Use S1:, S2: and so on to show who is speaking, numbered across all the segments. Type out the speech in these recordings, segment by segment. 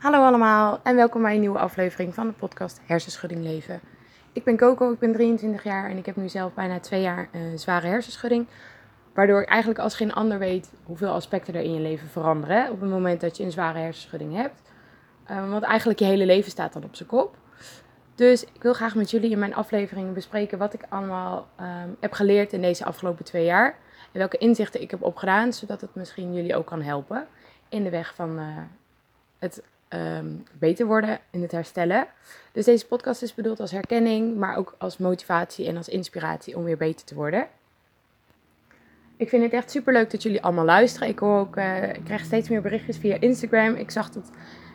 S1: Hallo allemaal en welkom bij een nieuwe aflevering van de podcast Hersenschudding Leven. Ik ben Coco, ik ben 23 jaar en ik heb nu zelf bijna twee jaar een zware hersenschudding. Waardoor ik eigenlijk als geen ander weet hoeveel aspecten er in je leven veranderen op het moment dat je een zware hersenschudding hebt. Um, want eigenlijk je hele leven staat dan op zijn kop. Dus ik wil graag met jullie in mijn aflevering bespreken wat ik allemaal ehm, heb geleerd in deze afgelopen twee jaar. En welke inzichten ik heb opgedaan, zodat het misschien jullie ook kan helpen in de weg van uh, het um, beter worden, in het herstellen. Dus deze podcast is bedoeld als herkenning, maar ook als motivatie en als inspiratie om weer beter te worden. Ik vind het echt super leuk dat jullie allemaal luisteren. Ik, hoor ook, uh, ik krijg steeds meer berichtjes via Instagram. Ik zag dat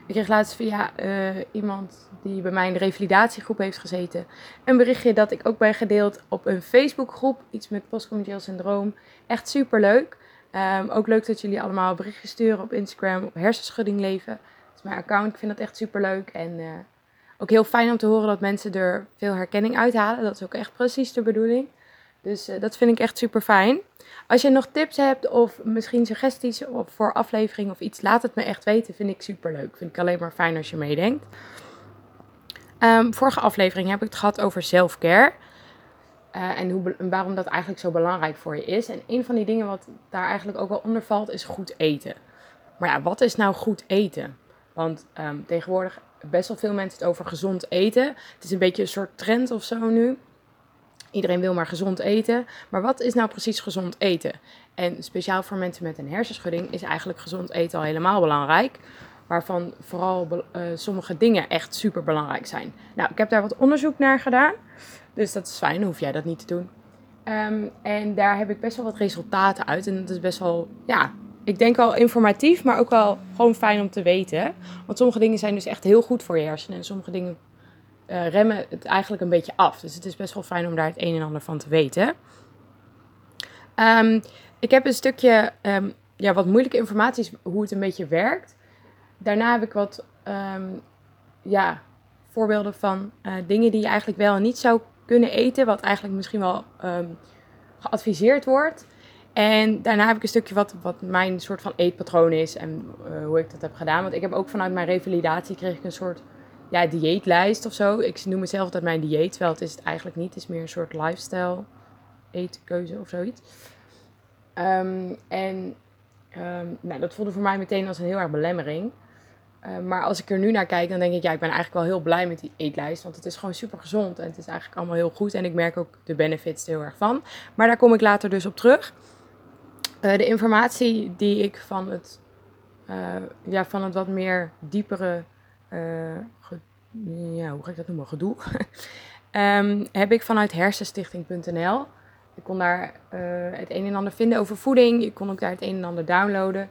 S1: ik kreeg laatst via uh, iemand die bij mij in de revalidatiegroep heeft gezeten. Een berichtje dat ik ook ben gedeeld op een Facebookgroep. Iets met postcommercieel syndroom. Echt super leuk. Um, ook leuk dat jullie allemaal berichtjes sturen op Instagram op hersenschudding leven mijn account. Ik vind dat echt super leuk. En uh, ook heel fijn om te horen dat mensen er veel herkenning uithalen. Dat is ook echt precies de bedoeling. Dus uh, dat vind ik echt super fijn. Als je nog tips hebt of misschien suggesties voor aflevering of iets, laat het me echt weten. Vind ik super leuk. Vind ik alleen maar fijn als je meedenkt. Um, vorige aflevering heb ik het gehad over self-care. Uh, en hoe, waarom dat eigenlijk zo belangrijk voor je is. En een van die dingen wat daar eigenlijk ook wel onder valt, is goed eten. Maar ja, wat is nou goed eten? Want um, tegenwoordig best wel veel mensen het over gezond eten. Het is een beetje een soort trend of zo nu. Iedereen wil maar gezond eten. Maar wat is nou precies gezond eten? En speciaal voor mensen met een hersenschudding is eigenlijk gezond eten al helemaal belangrijk. Waarvan vooral uh, sommige dingen echt super belangrijk zijn. Nou, ik heb daar wat onderzoek naar gedaan. Dus dat is fijn, hoef jij dat niet te doen. Um, en daar heb ik best wel wat resultaten uit. En dat is best wel, ja, ik denk wel informatief, maar ook wel gewoon fijn om te weten. Want sommige dingen zijn dus echt heel goed voor je hersenen. En sommige dingen uh, remmen het eigenlijk een beetje af. Dus het is best wel fijn om daar het een en ander van te weten. Um, ik heb een stukje um, ja, wat moeilijke informatie, hoe het een beetje werkt. Daarna heb ik wat um, ja, voorbeelden van uh, dingen die je eigenlijk wel en niet zou kunnen eten. Wat eigenlijk misschien wel geadviseerd wordt. En daarna heb ik een stukje wat, wat mijn soort van eetpatroon is en uh, hoe ik dat heb gedaan. Want ik heb ook vanuit mijn revalidatie kreeg ik een soort ja, dieetlijst of zo. Ik noem mezelf dat mijn dieet, terwijl het is het eigenlijk niet. Het is meer een soort lifestyle eetkeuze of zoiets. Um, en um, nou, dat voelde voor mij meteen als een heel erg belemmering. Uh, maar als ik er nu naar kijk, dan denk ik, ja, ik ben eigenlijk wel heel blij met die eetlijst. Want het is gewoon super gezond en het is eigenlijk allemaal heel goed. En ik merk ook de benefits heel erg van. Maar daar kom ik later dus op terug. Uh, de informatie die ik van het, uh, ja, van het wat meer diepere, ge, ja, hoe ga ik dat noemen, gedoe, um, heb ik vanuit hersenstichting.nl. Ik kon daar het een en ander vinden over voeding. Ik kon ook daar het een en ander downloaden.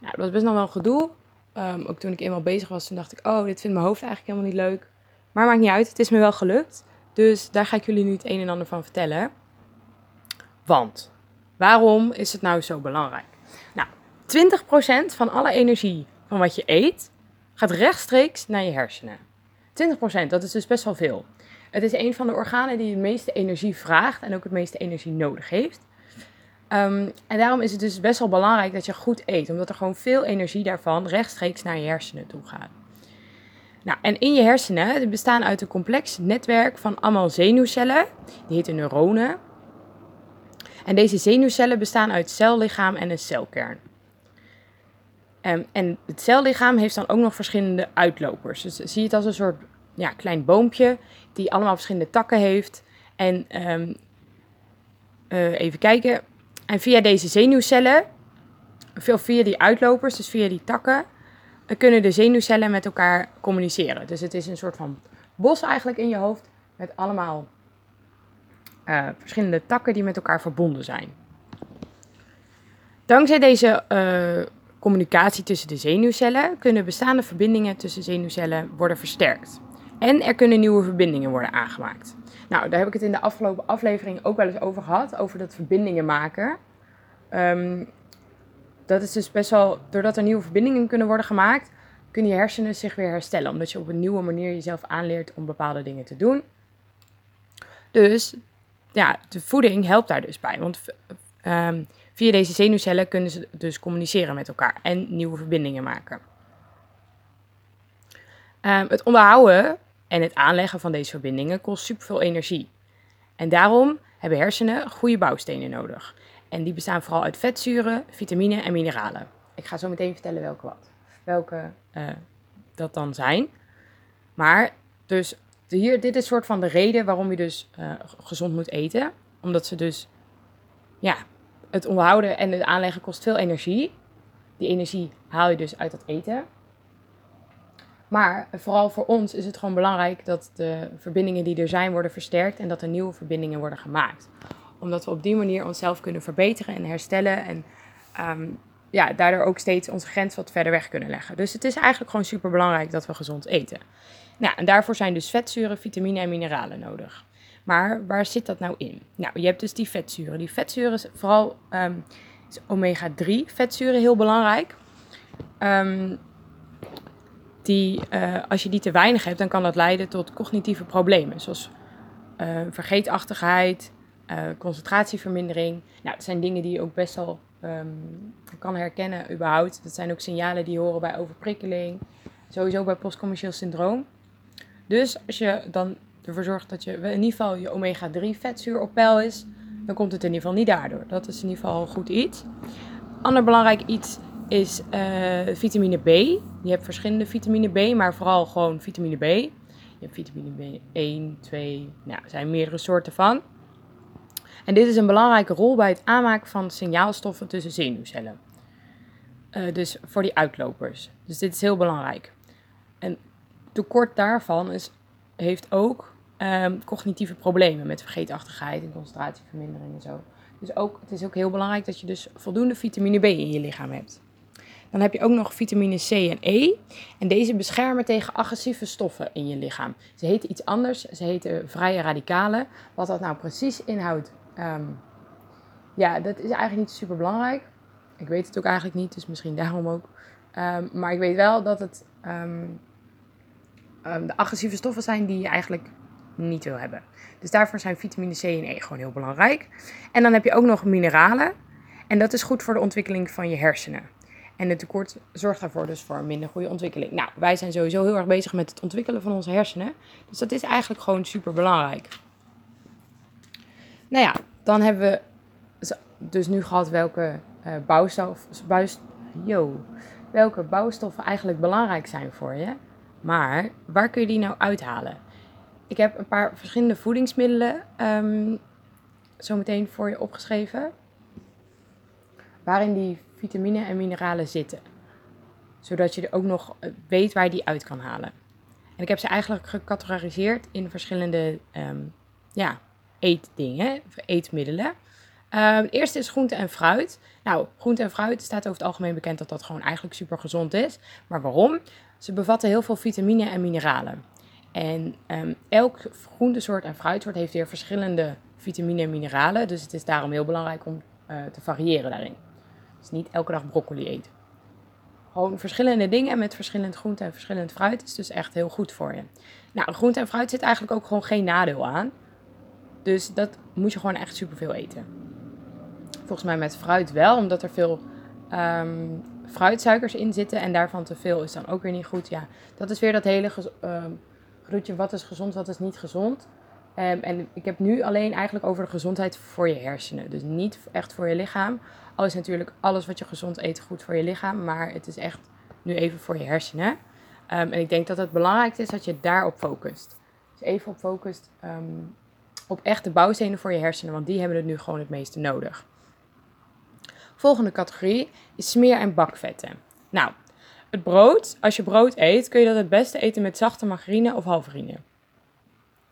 S1: Nou, dat was best nog wel een gedoe. Um, ook toen ik eenmaal bezig was, toen dacht ik, oh, dit vindt mijn hoofd eigenlijk helemaal niet leuk. Maar maakt niet uit, het is me wel gelukt. Dus daar ga ik jullie nu het een en ander van vertellen. Want Waarom is het nou zo belangrijk? Nou, 20% van alle energie van wat je eet gaat rechtstreeks naar je hersenen. 20%, dat is dus best wel veel. Het is een van de organen die het meeste energie vraagt en ook het meeste energie nodig heeft. Um, en daarom is het dus best wel belangrijk dat je goed eet, omdat er gewoon veel energie daarvan rechtstreeks naar je hersenen toe gaat. Nou, en in je hersenen die bestaan uit een complex netwerk van allemaal zenuwcellen, die heten neuronen. En deze zenuwcellen bestaan uit cellichaam en een celkern. Um, en het cellichaam heeft dan ook nog verschillende uitlopers. Dus zie je het als een soort ja, klein boompje die allemaal verschillende takken heeft. En um, uh, even kijken. En via deze zenuwcellen, veel via die uitlopers, dus via die takken, kunnen de zenuwcellen met elkaar communiceren. Dus het is een soort van bos eigenlijk in je hoofd met allemaal uh, verschillende takken die met elkaar verbonden zijn. Dankzij deze uh, communicatie tussen de zenuwcellen kunnen bestaande verbindingen tussen zenuwcellen worden versterkt. En er kunnen nieuwe verbindingen worden aangemaakt. Nou, daar heb ik het in de afgelopen aflevering ook wel eens over gehad, over dat verbindingen maken. Um, dat is dus best wel, doordat er nieuwe verbindingen kunnen worden gemaakt, kunnen je hersenen zich weer herstellen. Omdat je op een nieuwe manier jezelf aanleert om bepaalde dingen te doen. Dus ja, de voeding helpt daar dus bij. Want um, via deze zenuwcellen kunnen ze dus communiceren met elkaar en nieuwe verbindingen maken. Ehm, het onderhouden en het aanleggen van deze verbindingen kost superveel energie. En daarom hebben hersenen goede bouwstenen nodig. En die bestaan vooral uit vetzuren, vitamine en mineralen. Ik ga zo meteen vertellen welke wat. Welke uh, dat dan zijn. Maar dus hier, dit is soort van de reden waarom je dus uh, gezond moet eten. Omdat ze dus, ja, het onderhouden en het aanleggen kost veel energie. Die energie haal je dus uit het eten. Maar vooral voor ons is het gewoon belangrijk dat de verbindingen die er zijn worden versterkt en dat er nieuwe verbindingen worden gemaakt. Omdat we op die manier onszelf kunnen verbeteren en herstellen en um, ja, daardoor ook steeds onze grens wat verder weg kunnen leggen. Dus het is eigenlijk gewoon super belangrijk dat we gezond eten. Nou, en daarvoor zijn dus vetzuren, vitamine en mineralen nodig. Maar waar zit dat nou in? Nou, je hebt dus die vetzuren. Die vetzuren, vooral um, is omega-3 vetzuren heel belangrijk. Um, die, uh, als je die te weinig hebt, dan kan dat leiden tot cognitieve problemen. Zoals uh, vergeetachtigheid, uh, concentratievermindering. Nou, dat zijn dingen die je ook best wel um, kan herkennen überhaupt. Dat zijn ook signalen die horen bij overprikkeling. Sowieso bij postcommercieel syndroom. Dus als je dan ervoor zorgt dat je in ieder geval je omega-3 vetzuur op peil is, dan komt het in ieder geval niet daardoor. Dat is in ieder geval een goed iets. Ander belangrijk iets is uh, vitamine B. Je hebt verschillende vitamine B, maar vooral gewoon vitamine B. Je hebt vitamine B1, 2, nou, er zijn meerdere soorten van. En dit is een belangrijke rol bij het aanmaken van signaalstoffen tussen zenuwcellen. Uh, dus voor die uitlopers. Dus dit is heel belangrijk. En tekort daarvan is, heeft ook um, cognitieve problemen met vergeetachtigheid en concentratievermindering en zo. Dus ook, het is ook heel belangrijk dat je dus voldoende vitamine B in je lichaam hebt. Dan heb je ook nog vitamine C en E. En deze beschermen tegen agressieve stoffen in je lichaam. Ze heten iets anders. Ze heten vrije radicalen. Wat dat nou precies inhoudt, um, ja, dat is eigenlijk niet super belangrijk. Ik weet het ook eigenlijk niet, dus misschien daarom ook. Um, maar ik weet wel dat het de agressieve stoffen zijn die je eigenlijk niet wil hebben. Dus daarvoor zijn vitamine C en E gewoon heel belangrijk. En dan heb je ook nog mineralen. En dat is goed voor de ontwikkeling van je hersenen. En het tekort zorgt daarvoor dus voor een minder goede ontwikkeling. Nou, wij zijn sowieso heel erg bezig met het ontwikkelen van onze hersenen. Dus dat is eigenlijk gewoon super belangrijk. Nou ja, dan hebben we dus nu gehad welke uh, bouwstof, yo, welke bouwstoffen eigenlijk belangrijk zijn voor je. Maar waar kun je die nou uithalen? Ik heb een paar verschillende voedingsmiddelen um, zo meteen voor je opgeschreven. Waarin die vitamine en mineralen zitten. Zodat je er ook nog eh, weet waar je die uit kan halen. En ik heb ze eigenlijk gecategoriseerd in verschillende um, ja, eetdingen, eetmiddelen. Het eerste is groente en fruit. Nou, groente en fruit staat over het algemeen bekend dat dat gewoon eigenlijk super gezond is. Maar waarom? Ze bevatten heel veel vitamine en mineralen. En um, elk groentesoort en fruitsoort heeft weer verschillende vitamine en mineralen. Dus het is daarom heel belangrijk om uh, te variëren daarin. Dus niet elke dag broccoli eten. Gewoon verschillende dingen met verschillend groente en verschillend fruit is dus echt heel goed voor je. Nou, groente en fruit zit eigenlijk ook gewoon geen nadeel aan. Dus dat moet je gewoon echt superveel eten. Volgens mij met fruit wel, omdat er veel um, fruitsuikers in zitten en daarvan te veel is dan ook weer niet goed. Ja, dat is weer dat hele groetje wat is gezond, wat is niet gezond. Um, en ik heb nu alleen eigenlijk over de gezondheid voor je hersenen. Dus niet echt voor je lichaam. Al is natuurlijk alles wat je gezond eet goed voor je lichaam. Maar het is echt nu even voor je hersenen. Um, en ik denk dat het belangrijk is dat je daarop focust. Dus even op focust op echte bouwstenen voor je hersenen. Want die hebben het nu gewoon het meeste nodig. Volgende categorie is smeer- en bakvetten. Nou, het brood, als je brood eet, kun je dat het beste eten met zachte margarine of halverine.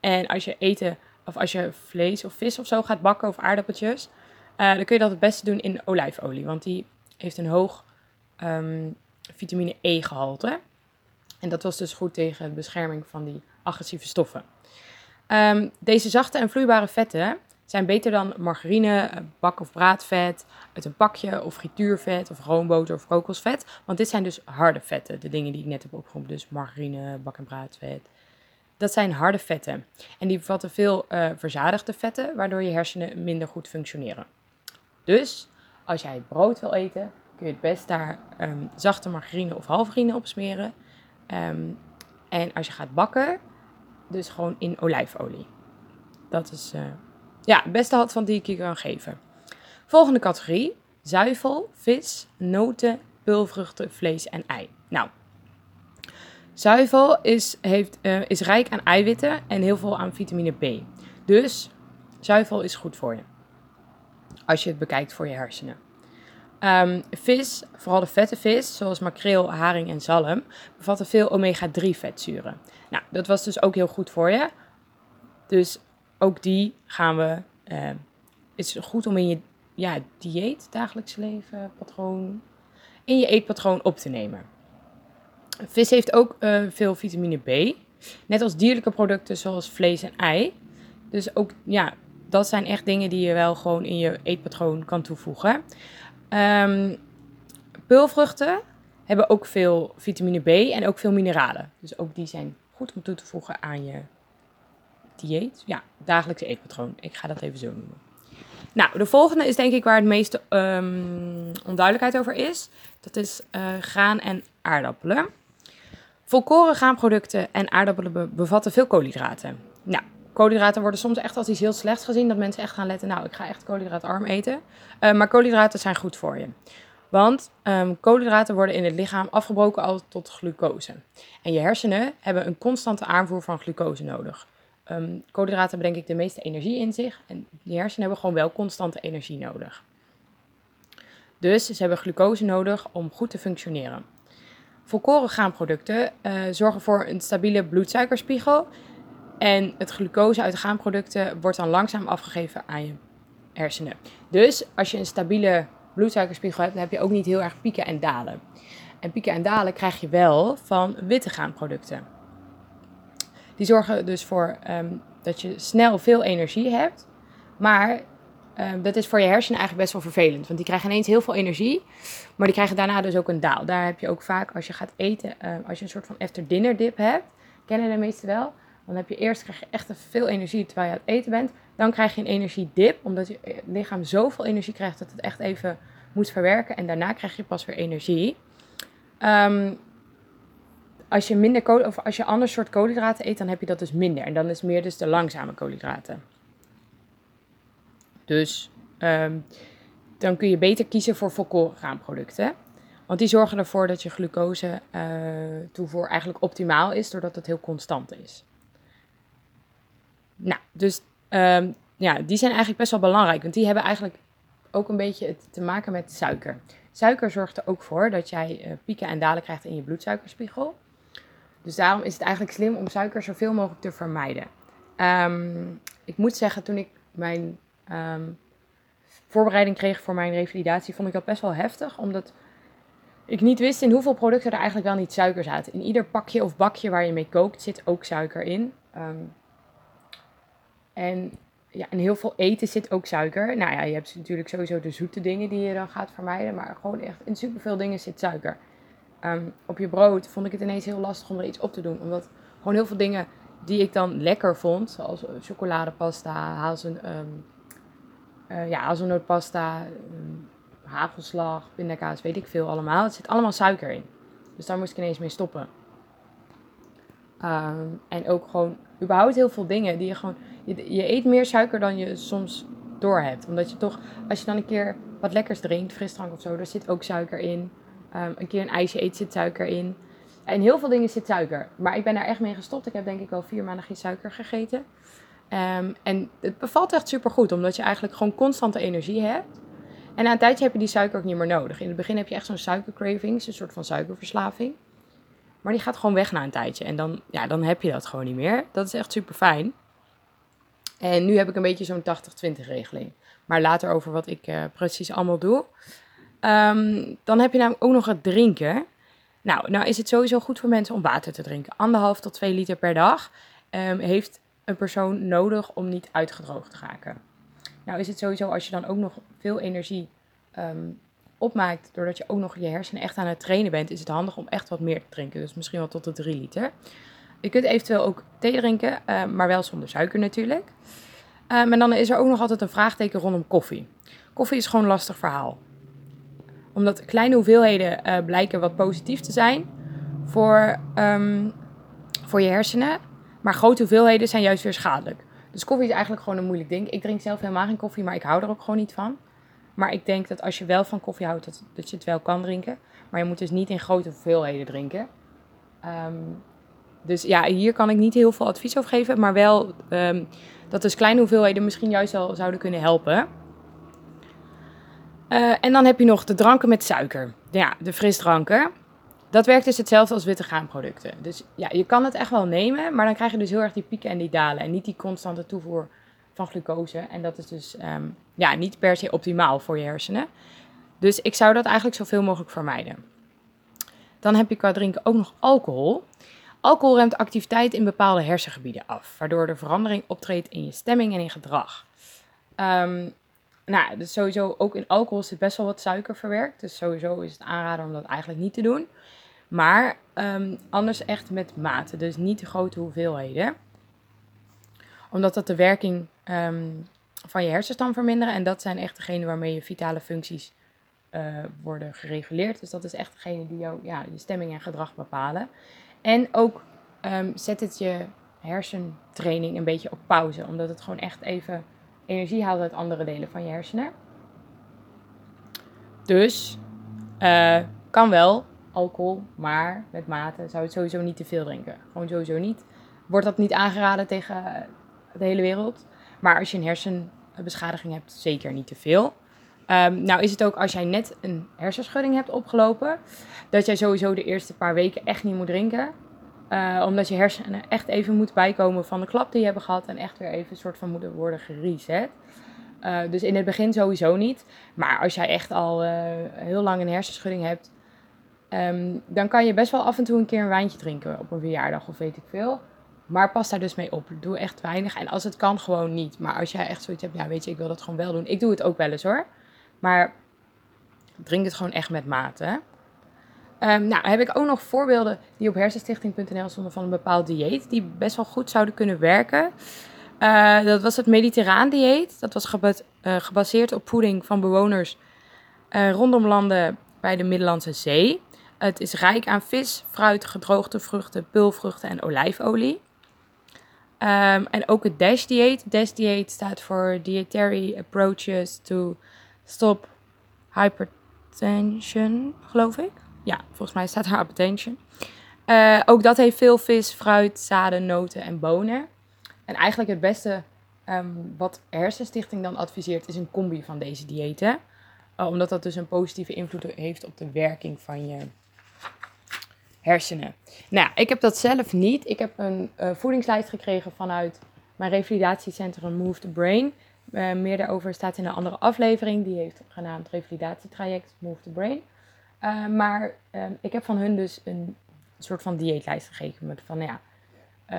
S1: En als je eten, of als je vlees of vis of zo gaat bakken of aardappeltjes, uh, dan kun je dat het beste doen in olijfolie. Want die heeft een hoog um, vitamine E gehalte. En dat was dus goed tegen de bescherming van die agressieve stoffen. Um, deze zachte en vloeibare vetten zijn beter dan margarine, bak- of braadvet, uit een pakje of frituurvet of roomboter of kokosvet. Want dit zijn dus harde vetten, de dingen die ik net heb opgeroepen. Dus margarine, bak- en braadvet. Dat zijn harde vetten. En die bevatten veel uh, verzadigde vetten, waardoor je hersenen minder goed functioneren. Dus als jij brood wil eten, kun je het best daar um, zachte margarine of halverine op smeren. Um, En als je gaat bakken, dus gewoon in olijfolie. Dat is uh, ja, het beste handvat die ik je kan geven. Volgende categorie: zuivel, vis, noten, pulvruchten, vlees en ei. Nou, zuivel is, heeft, uh, is rijk aan eiwitten en heel veel aan vitamine B. Dus zuivel is goed voor je. Als je het bekijkt voor je hersenen. Um, vis, vooral de vette vis, zoals makreel, haring en zalm, bevatten veel omega-3 vetzuren. Nou, dat was dus ook heel goed voor je. Dus ook die gaan we. Uh, is goed om in je ja, dieet, dagelijks leven, patroon, in je eetpatroon op te nemen. Vis heeft ook uh, veel vitamine B, net als dierlijke producten zoals vlees en ei. Dus ook, ja, dat zijn echt dingen die je wel gewoon in je eetpatroon kan toevoegen. Um, peulvruchten hebben ook veel vitamine B en ook veel mineralen. Dus ook die zijn goed om toe te voegen aan je dieet. Ja, dagelijkse eetpatroon. Ik ga dat even zo noemen. Nou, de volgende is denk ik waar het meeste um, onduidelijkheid over is. Dat is uh, graan en aardappelen. Volkoren graanproducten en aardappelen bevatten veel koolhydraten. Nou, koolhydraten worden soms echt als iets heel slechts gezien. Dat mensen echt gaan letten, nou, ik ga echt koolhydraatarm eten. Uh, maar koolhydraten zijn goed voor je. Want um, koolhydraten worden in het lichaam afgebroken al tot glucose. En je hersenen hebben een constante aanvoer van glucose nodig. Um, koolhydraten hebben denk ik de meeste energie in zich. En je hersenen hebben gewoon wel constante energie nodig. Dus ze hebben glucose nodig om goed te functioneren. Volkoren graanproducten uh, zorgen voor een stabiele bloedsuikerspiegel. En het glucose uit de graanproducten wordt dan langzaam afgegeven aan je hersenen. Dus als je een stabiele bloedsuikerspiegel hebt, dan heb je ook niet heel erg pieken en dalen. En pieken en dalen krijg je wel van witte graanproducten. Die zorgen dus voor um, dat je snel veel energie hebt. Maar um, dat is voor je hersenen eigenlijk best wel vervelend. Want die krijgen ineens heel veel energie. Maar die krijgen daarna dus ook een daal. Daar heb je ook vaak als je gaat eten, um, als je een soort van after dinner dip hebt. Kennen de meesten wel. Dan heb je eerst krijg je echt veel energie terwijl je aan het eten bent. Dan krijg je een energiedip. Omdat je lichaam zoveel energie krijgt dat het echt even moet verwerken. En daarna krijg je pas weer energie. Um, als je minder of als je ander soort koolhydraten eet, dan heb je dat dus minder. En dan is meer dus de langzame koolhydraten. Dus um, dan kun je beter kiezen voor volkoren graanproducten. Want die zorgen ervoor dat je glucose uh, toevoer eigenlijk optimaal is, doordat het heel constant is. Nou, dus um, ja, die zijn eigenlijk best wel belangrijk. Want die hebben eigenlijk ook een beetje te maken met suiker. Suiker zorgt er ook voor dat jij uh, pieken en dalen krijgt in je bloedsuikerspiegel. Dus daarom is het eigenlijk slim om suiker zoveel mogelijk te vermijden. Um, ik moet zeggen, toen ik mijn um, voorbereiding kreeg voor mijn revalidatie, vond ik dat best wel heftig. Omdat ik niet wist in hoeveel producten er eigenlijk wel niet suiker zaten. In ieder pakje of bakje waar je mee kookt zit ook suiker in. Um, en ja, in heel veel eten zit ook suiker. Nou ja, je hebt natuurlijk sowieso de zoete dingen die je dan gaat vermijden. Maar gewoon echt in superveel dingen zit suiker. Um, op je brood vond ik het ineens heel lastig om er iets op te doen. Omdat gewoon heel veel dingen die ik dan lekker vond, zoals chocoladepasta, hazel, um, uh, ja, hazelnootpasta, um, hagelslag, pindakaas, weet ik veel allemaal. Het zit allemaal suiker in. Dus daar moest ik ineens mee stoppen. En ook gewoon überhaupt heel veel dingen die je gewoon... Je, eet meer suiker dan je soms door hebt. Omdat je toch, als je dan een keer wat lekkers drinkt, frisdrank of zo, daar zit ook suiker in. Um, een keer een ijsje eet, zit suiker in. En heel veel dingen zit suiker. Maar ik ben daar echt mee gestopt. Ik heb denk ik al vier maanden geen suiker gegeten. Um, en het bevalt echt super goed, omdat je eigenlijk gewoon constante energie hebt. En na een tijdje heb je die suiker ook niet meer nodig. In het begin heb je echt zo'n suikercraving, een soort van suikerverslaving. Maar die gaat gewoon weg na een tijdje. En dan, ja, dan heb je dat gewoon niet meer. Dat is echt super fijn. En nu heb ik een beetje zo'n 80-20 regeling. Maar later over wat ik uh, precies allemaal doe. Um, dan heb je namelijk ook nog het drinken. Nou, nou is het sowieso goed voor mensen om water te drinken. Anderhalf tot 2 liter per dag um, heeft een persoon nodig om niet uitgedroogd te raken. Nou is het sowieso als je dan ook nog veel energie um, opmaakt, doordat je ook nog je hersenen echt aan het trainen bent, is het handig om echt wat meer te drinken. Dus misschien wel tot de 3 liter. Je kunt eventueel ook thee drinken, maar wel zonder suiker natuurlijk. En dan is er ook nog altijd een vraagteken rondom koffie. Koffie is gewoon een lastig verhaal omdat kleine hoeveelheden uh, blijken wat positief te zijn voor, um, voor je hersenen. Maar grote hoeveelheden zijn juist weer schadelijk. Dus koffie is eigenlijk gewoon een moeilijk ding. Ik drink zelf helemaal geen koffie, maar ik hou er ook gewoon niet van. Maar ik denk dat als je wel van koffie houdt, dat, dat je het wel kan drinken. Maar je moet dus niet in grote hoeveelheden drinken. Ehm, dus ja, hier kan ik niet heel veel advies over geven. Maar wel um, dat dus kleine hoeveelheden misschien juist wel zouden kunnen helpen. Uh, en dan heb je nog de dranken met suiker. Ja, de frisdranken. Dat werkt dus hetzelfde als witte graanproducten. Dus ja, je kan het echt wel nemen, maar dan krijg je dus heel erg die pieken en die dalen. En niet die constante toevoer van glucose. En dat is dus um, ja, niet per se optimaal voor je hersenen. Dus ik zou dat eigenlijk zoveel mogelijk vermijden. Dan heb je qua drinken ook nog alcohol. Alcohol remt activiteit in bepaalde hersengebieden af, waardoor de verandering optreedt in je stemming en in gedrag. Um, nou, dus sowieso ook in alcohol zit best wel wat suiker verwerkt. Dus sowieso is het aanraden om dat eigenlijk niet te doen. Maar um, anders echt met mate, dus niet te grote hoeveelheden. Omdat dat de werking um, van je hersenstam verminderen. En dat zijn echt degenen waarmee je vitale functies uh, worden gereguleerd. Dus dat is echt degene die jou, ja, je stemming en gedrag bepalen. En ook um, zet het je hersentraining een beetje op pauze. Omdat het gewoon echt even energie haalt uit andere delen van je hersenen. Dus uh, kan wel alcohol, maar met mate zou het sowieso niet te veel drinken. Gewoon sowieso niet. Wordt dat niet aangeraden tegen de hele wereld. Maar als je een hersenbeschadiging hebt, zeker niet te veel. Um, nou is het ook als jij net een hersenschudding hebt opgelopen, dat jij sowieso de eerste paar weken echt niet moet drinken. Uh, omdat je hersenen echt even moeten bijkomen van de klap die je hebben gehad en echt weer even een soort van moeten worden gereset. Uh, dus in het begin sowieso niet. Maar als jij echt al uh, heel lang een hersenschudding hebt, um, dan kan je best wel af en toe een keer een wijntje drinken op een verjaardag of weet ik veel. Maar pas daar dus mee op. Doe echt weinig. En als het kan, gewoon niet. Maar als jij echt zoiets hebt, ja, weet je, ik wil dat gewoon wel doen. Ik doe het ook wel eens hoor. Maar drink het gewoon echt met mate. Um, nou, heb ik ook nog voorbeelden die op hersenstichting.nl stonden van een bepaald dieet. Die best wel goed zouden kunnen werken. Uh, dat was het mediterraan dieet. Dat was uh, gebaseerd op voeding van bewoners uh, rondom landen bij de Middellandse Zee. Het is rijk aan vis, fruit, gedroogde vruchten, pulvruchten en olijfolie. Um, en ook het DASH-dieet. DASH-dieet staat voor Dietary Approaches to Stop Hypertension, geloof ik. Ja, volgens mij staat daar hypertension. Uh, ook dat heeft veel vis, fruit, zaden, noten en bonen. En eigenlijk het beste um, wat Hersenstichting dan adviseert is een combi van deze diëten. Uh, omdat dat dus een positieve invloed heeft op de werking van je hersenen. Nou, ik heb dat zelf niet. Ik heb een uh, voedingslijst gekregen vanuit mijn revalidatiecentrum Move the Brain. Meer daarover staat in een andere aflevering. Die heeft genaamd Revalidatietraject Move the Brain. Uh, maar um, ik heb van hun dus een soort van dieetlijst gegeven. Met van ja,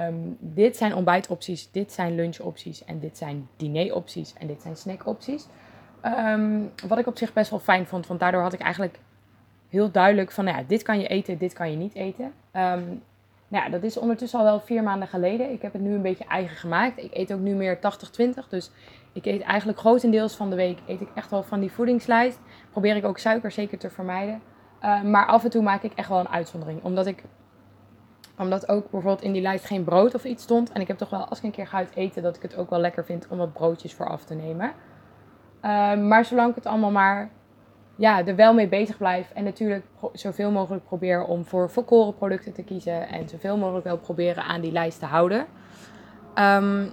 S1: um, dit zijn ontbijtopties, dit zijn lunchopties en dit zijn dineropties en dit zijn snackopties. Um, wat ik op zich best wel fijn vond, want daardoor had ik eigenlijk heel duidelijk van, nou ja, dit kan je eten, dit kan je niet eten. Nou ja, dat is ondertussen al wel vier maanden geleden. Ik heb het nu een beetje eigen gemaakt. Ik eet ook nu meer 80-20. Dus ik eet eigenlijk grotendeels van de week eet ik echt wel van die voedingslijst. Probeer ik ook suiker zeker te vermijden. Uh, maar af en toe maak ik echt wel een uitzondering. Omdat ik omdat ook bijvoorbeeld in die lijst geen brood of iets stond. En ik heb toch wel, als ik een keer ga uit eten, dat ik het ook wel lekker vind om wat broodjes vooraf te nemen. Uh, maar zolang ik het allemaal maar ja, er wel mee bezig blijf. En natuurlijk zoveel mogelijk probeer om voor volkoren producten te kiezen. En zoveel mogelijk wel proberen aan die lijst te houden. Um,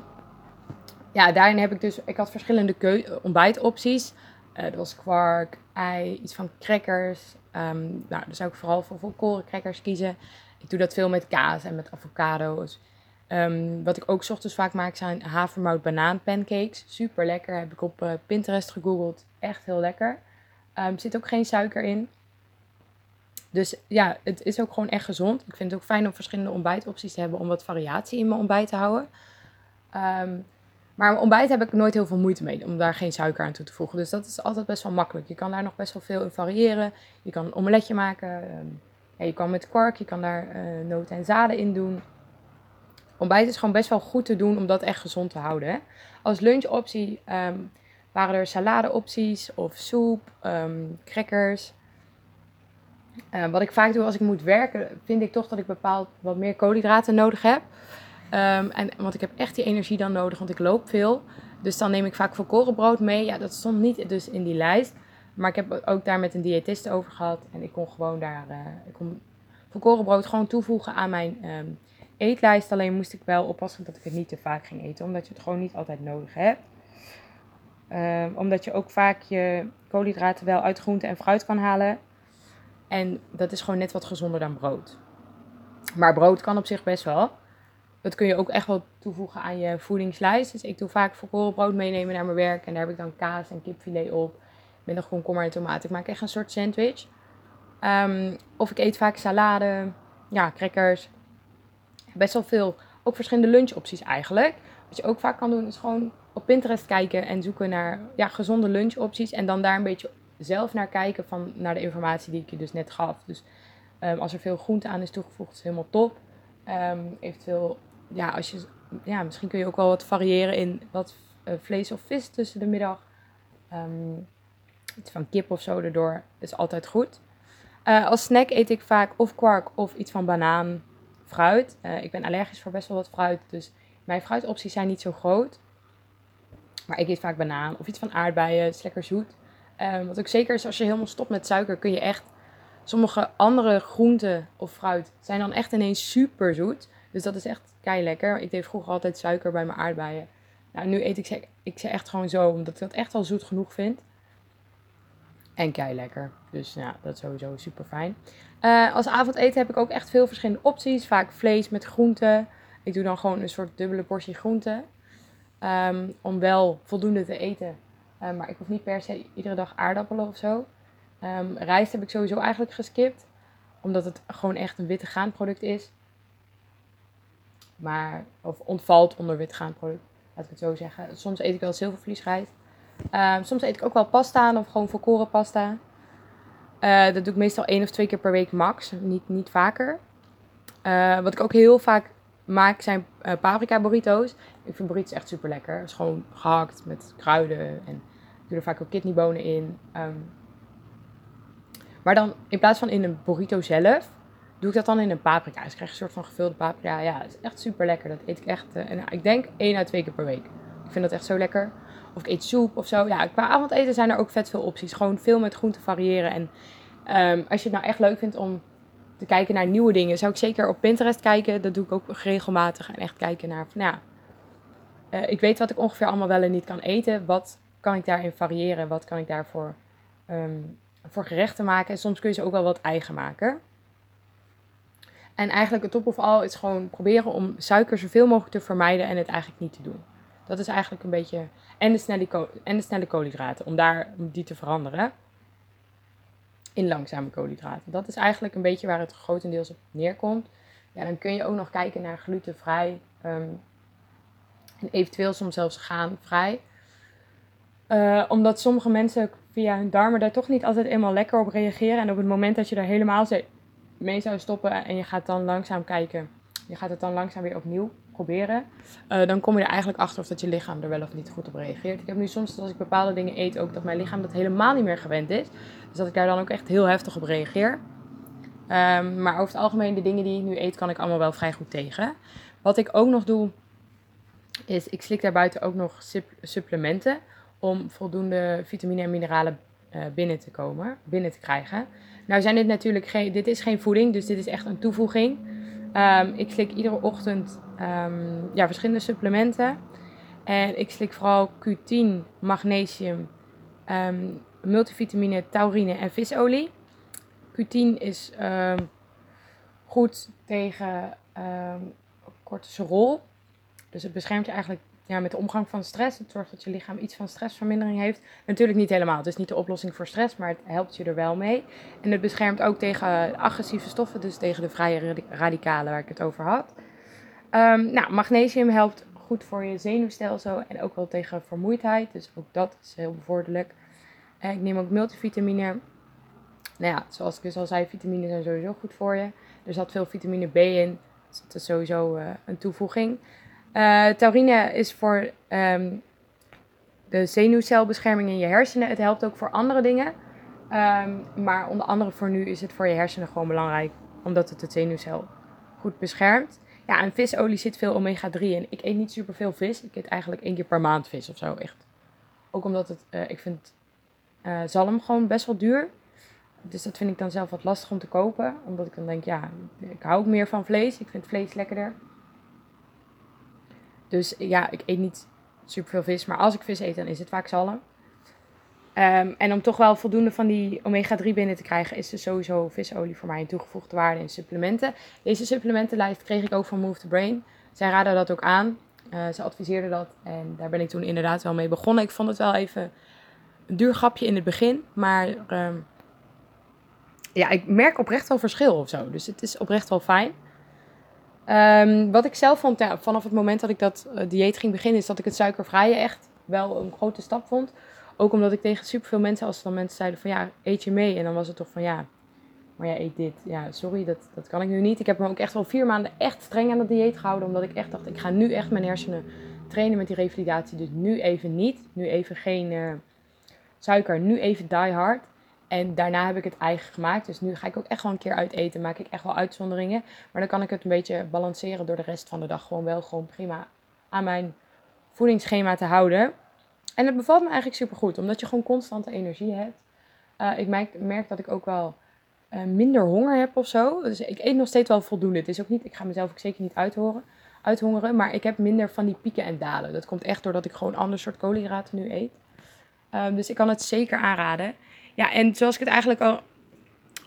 S1: ja, daarin heb ik dus... Ik had verschillende ontbijtopties. Uh, dat was kwark, ei, iets van crackers. Um, nou, dan zou ik vooral voor volkoren crackers kiezen. Ik doe dat veel met kaas en met avocado's. Um, wat ik ook ochtends vaak maak zijn havermout banaan pancakes. Super lekker. Heb ik op uh, Pinterest gegoogeld. Echt heel lekker. Er um, zit ook geen suiker in. Dus ja, het is ook gewoon echt gezond. Ik vind het ook fijn om verschillende ontbijtopties te hebben om wat variatie in mijn ontbijt te houden. Um, maar ontbijt heb ik nooit heel veel moeite mee om daar geen suiker aan toe te voegen. Dus dat is altijd best wel makkelijk. Je kan daar nog best wel veel in variëren. Je kan een omeletje maken. Ja, je kan met kwark, je kan daar uh, noten en zaden in doen. Ontbijt is gewoon best wel goed te doen om dat echt gezond te houden. Hè? Als lunchoptie um, waren er saladeopties of soep, um, crackers. Uh, wat ik vaak doe als ik moet werken, vind ik toch dat ik bepaald wat meer koolhydraten nodig heb. Um, en, want ik heb echt die energie dan nodig, want ik loop veel. Dus dan neem ik vaak volkorenbrood mee. Ja, dat stond niet dus in die lijst. Maar ik heb ook daar met een diëtiste over gehad. En ik kon gewoon daar, uh, ik kon volkorenbrood gewoon toevoegen aan mijn um, eetlijst. Alleen moest ik wel oppassen dat ik het niet te vaak ging eten. Omdat je het gewoon niet altijd nodig hebt. Um, omdat je ook vaak je koolhydraten wel uit groente en fruit kan halen. En dat is gewoon net wat gezonder dan brood. Maar brood kan op zich best wel. Dat kun je ook echt wel toevoegen aan je voedingslijst. Dus ik doe vaak volkoren brood meenemen naar mijn werk. En daar heb ik dan kaas en kipfilet op. Met nog komkommer en tomaat. Ik maak echt een soort sandwich. Um, of ik eet vaak salade. Ja, crackers. Best wel veel. Ook verschillende lunchopties eigenlijk. Wat je ook vaak kan doen is gewoon op Pinterest kijken en zoeken naar ja, gezonde lunchopties. En dan daar een beetje zelf naar kijken van, naar de informatie die ik je dus net gaf. Dus um, als er veel groente aan is toegevoegd, is helemaal top. Um, eventueel, ja, als je, ja, misschien kun je ook wel wat variëren in wat uh, vlees of vis tussen de middag. Um, iets van kip of zo erdoor is altijd goed. Uh, als snack eet ik vaak of kwark of iets van banaan, fruit. Uh, ik ben allergisch voor best wel wat fruit, dus mijn fruitopties zijn niet zo groot. Maar ik eet vaak banaan of iets van aardbeien, het is lekker zoet. Um, wat ook zeker is, als je helemaal stopt met suiker, kun je echt... Sommige andere groenten of fruit zijn dan echt ineens super zoet. Dus dat is echt kei lekker. Ik deed vroeger altijd suiker bij mijn aardbeien. Nou, nu eet ik ze, ik ze echt gewoon zo, omdat ik dat echt al zoet genoeg vind. En kei lekker. Dus ja, dat is sowieso super fijn. Uh, als avondeten heb ik ook echt veel verschillende opties. Vaak vlees met groenten. Ik doe dan gewoon een soort dubbele portie groenten. Um, om wel voldoende te eten. Um, maar ik hoef niet per se iedere dag aardappelen of zo. Um, rijst heb ik sowieso eigenlijk geskipt. Omdat het gewoon echt een witte graanproduct is. Maar, of ontvalt onder wit graanproduct. Laat ik het zo zeggen. Soms eet ik wel zilvervliesrijst. Um, soms eet ik ook wel pasta of gewoon volkoren pasta. Uh, dat doe ik meestal één of twee keer per week max. Niet, niet vaker. Uh, wat ik ook heel vaak maak zijn uh, paprika burrito's. Ik vind burritos echt super lekker. Is gewoon gehakt met kruiden. En ik doe er vaak ook kidneybonen in. Um, maar dan in plaats van in een burrito zelf, doe ik dat dan in een paprika. Dus krijg een soort van gevulde paprika. Ja, het is echt super lekker. Dat eet ik echt, uh, en ik denk één à twee keer per week. Ik vind dat echt zo lekker. Of ik eet soep of zo. Ja, qua avondeten zijn er ook vet veel opties. Gewoon veel met groenten variëren. En um, als je het nou echt leuk vindt om te kijken naar nieuwe dingen, zou ik zeker op Pinterest kijken. Dat doe ik ook regelmatig. En echt kijken naar van ja, uh, ik weet wat ik ongeveer allemaal wel en niet kan eten. Wat kan ik daarin variëren? Wat kan ik daarvoor um, voor gerechten maken? En soms kun je ze ook wel wat eigen maken. En eigenlijk het top of all is gewoon proberen om suiker zoveel mogelijk te vermijden en het eigenlijk niet te doen. Dat is eigenlijk een beetje. En de snelle, en de snelle koolhydraten, om daar die te veranderen. In langzame koolhydraten. Dat is eigenlijk een beetje waar het grotendeels op neerkomt. Ja, dan kun je ook nog kijken naar glutenvrij. Um, en eventueel soms zelfs graanvrij. Uh, omdat sommige mensen via hun darmen daar toch niet altijd eenmaal lekker op reageren. En op het moment dat je daar helemaal mee zou stoppen en je gaat dan langzaam kijken, je gaat het dan langzaam weer opnieuw proberen, uh, dan kom je er eigenlijk achter of dat je lichaam er wel of niet goed op reageert. Ik heb nu soms als ik bepaalde dingen eet ook dat mijn lichaam dat helemaal niet meer gewend is. Dus dat ik daar dan ook echt heel heftig op reageer. Um, maar over het algemeen, de dingen die ik nu eet, kan ik allemaal wel vrij goed tegen. Wat ik ook nog doe, is ik slik daarbuiten ook nog supplementen om voldoende vitamine en mineralen uh, binnen te komen, binnen te krijgen. Nou zijn dit natuurlijk geen, dit is geen voeding, dus dit is echt een toevoeging. Um, ik slik iedere ochtend um, ja, verschillende supplementen. En ik slik vooral Q10, magnesium, um, multivitamine, taurine en visolie. Q10 is goed tegen cortisol. Dus het beschermt je eigenlijk ja, met de omgang van stress. Het zorgt dat je lichaam iets van stressvermindering heeft. Natuurlijk niet helemaal. Het is niet de oplossing voor stress, maar het helpt je er wel mee. En het beschermt ook tegen agressieve stoffen, dus tegen de vrije radicalen waar ik het over had. Um, nou, magnesium helpt goed voor je zenuwstelsel en ook wel tegen vermoeidheid. Dus ook dat is heel bevorderlijk. En ik neem ook multivitamine. Nou ja, zoals ik dus al zei, vitamine zijn sowieso goed voor je. Er zat veel vitamine B in. Dus dat is sowieso uh, een toevoeging. Uh, taurine is voor um, de zenuwcelbescherming in je hersenen. Het helpt ook voor andere dingen. Ehm, maar onder andere voor nu is het voor je hersenen gewoon belangrijk, omdat het het zenuwcel goed beschermt. Ja, en visolie zit veel omega-3 in. Ik eet niet super veel vis. Ik eet eigenlijk één keer per maand vis of zo, echt. Ook omdat het, uh, ik vind uh, zalm gewoon best wel duur. Dus dat vind ik dan zelf wat lastig om te kopen. Omdat ik dan denk, ja, ik hou ook meer van vlees. Ik vind vlees lekkerder. Dus ja, ik eet niet super veel vis. Maar als ik vis eet, dan is het vaak zalm. Um, en om toch wel voldoende van die omega-3 binnen te krijgen, is er sowieso visolie voor mij een toegevoegde waarde in supplementen. Deze supplementenlijst kreeg ik ook van Move the Brain. Zij raden dat ook aan. Uh, ze adviseerden dat en daar ben ik toen inderdaad wel mee begonnen. Ik vond het wel even een duur grapje in het begin, maar um, ja, ik merk oprecht wel verschil of zo. Dus het is oprecht wel fijn. Um, wat ik zelf vond, vanaf het moment dat ik dat uh, dieet ging beginnen, is dat ik het suikervrije echt wel een grote stap vond. Ook omdat ik tegen superveel mensen, als dan mensen zeiden van ja, eet je mee? En dan was het toch van ja, maar ja, eet dit. Ja, sorry, dat, dat kan ik nu niet. Ik heb me ook echt wel vier maanden echt streng aan het dieet gehouden. Omdat ik echt dacht, ik ga nu echt mijn hersenen trainen met die revalidatie. Dus nu even niet. Nu even geen uh, suiker. Nu even die hard. En daarna heb ik het eigen gemaakt. Dus nu ga ik ook echt wel een keer uit eten. Maak ik echt wel uitzonderingen. Maar dan kan ik het een beetje balanceren door de rest van de dag. Gewoon wel gewoon prima aan mijn voedingsschema te houden. En het bevalt me eigenlijk super goed. Omdat je gewoon constante energie hebt. Uh, ik merk, dat ik ook wel uh, minder honger heb of zo. Dus ik eet nog steeds wel voldoende. Het is ook niet, ik ga mezelf ook zeker niet uithoren, uithongeren. Maar ik heb minder van die pieken en dalen. Dat komt echt doordat ik gewoon ander soort koolhydraten nu eet. Um, dus ik kan het zeker aanraden. Ja, en zoals ik het eigenlijk al,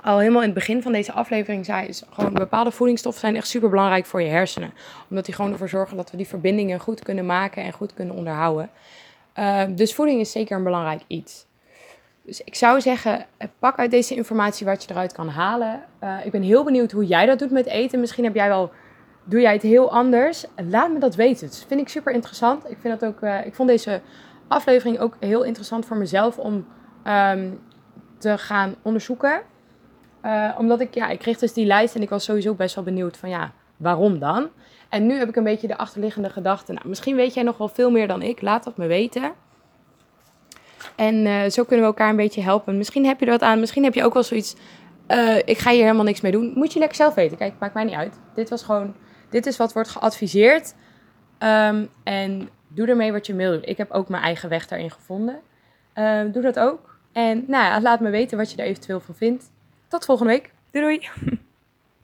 S1: al helemaal in het begin van deze aflevering zei, is gewoon bepaalde voedingsstoffen zijn echt super belangrijk voor je hersenen. Omdat die gewoon ervoor zorgen dat we die verbindingen goed kunnen maken en goed kunnen onderhouden. Uh, dus voeding is zeker een belangrijk iets. Dus ik zou zeggen, eh, pak uit deze informatie wat je eruit kan halen. Uh, ik ben heel benieuwd hoe jij dat doet met eten. Misschien heb jij wel, doe jij het heel anders. Laat me dat weten. Dat vind ik super interessant. Ik, vind dat ook, uh, ik vond deze aflevering ook heel interessant voor mezelf om um, te gaan onderzoeken. Uh, omdat ik, ja, ik kreeg dus die lijst en ik was sowieso best wel benieuwd van ja, waarom dan? En nu heb ik een beetje de achterliggende gedachte. Nou, misschien weet jij nog wel veel meer dan ik. Laat dat me weten. En uh, zo kunnen we elkaar een beetje helpen. Misschien heb je er wat aan. Misschien heb je ook wel zoiets. Uh, ik ga hier helemaal niks mee doen. Moet je lekker zelf weten. Kijk, maakt mij niet uit. Dit was gewoon. Dit is wat wordt geadviseerd. Um, en doe ermee wat je wil. Ik heb ook mijn eigen weg daarin gevonden. Uh, doe dat ook. En nou ja, laat me weten wat je er eventueel van vindt. Tot volgende week. Doei doei.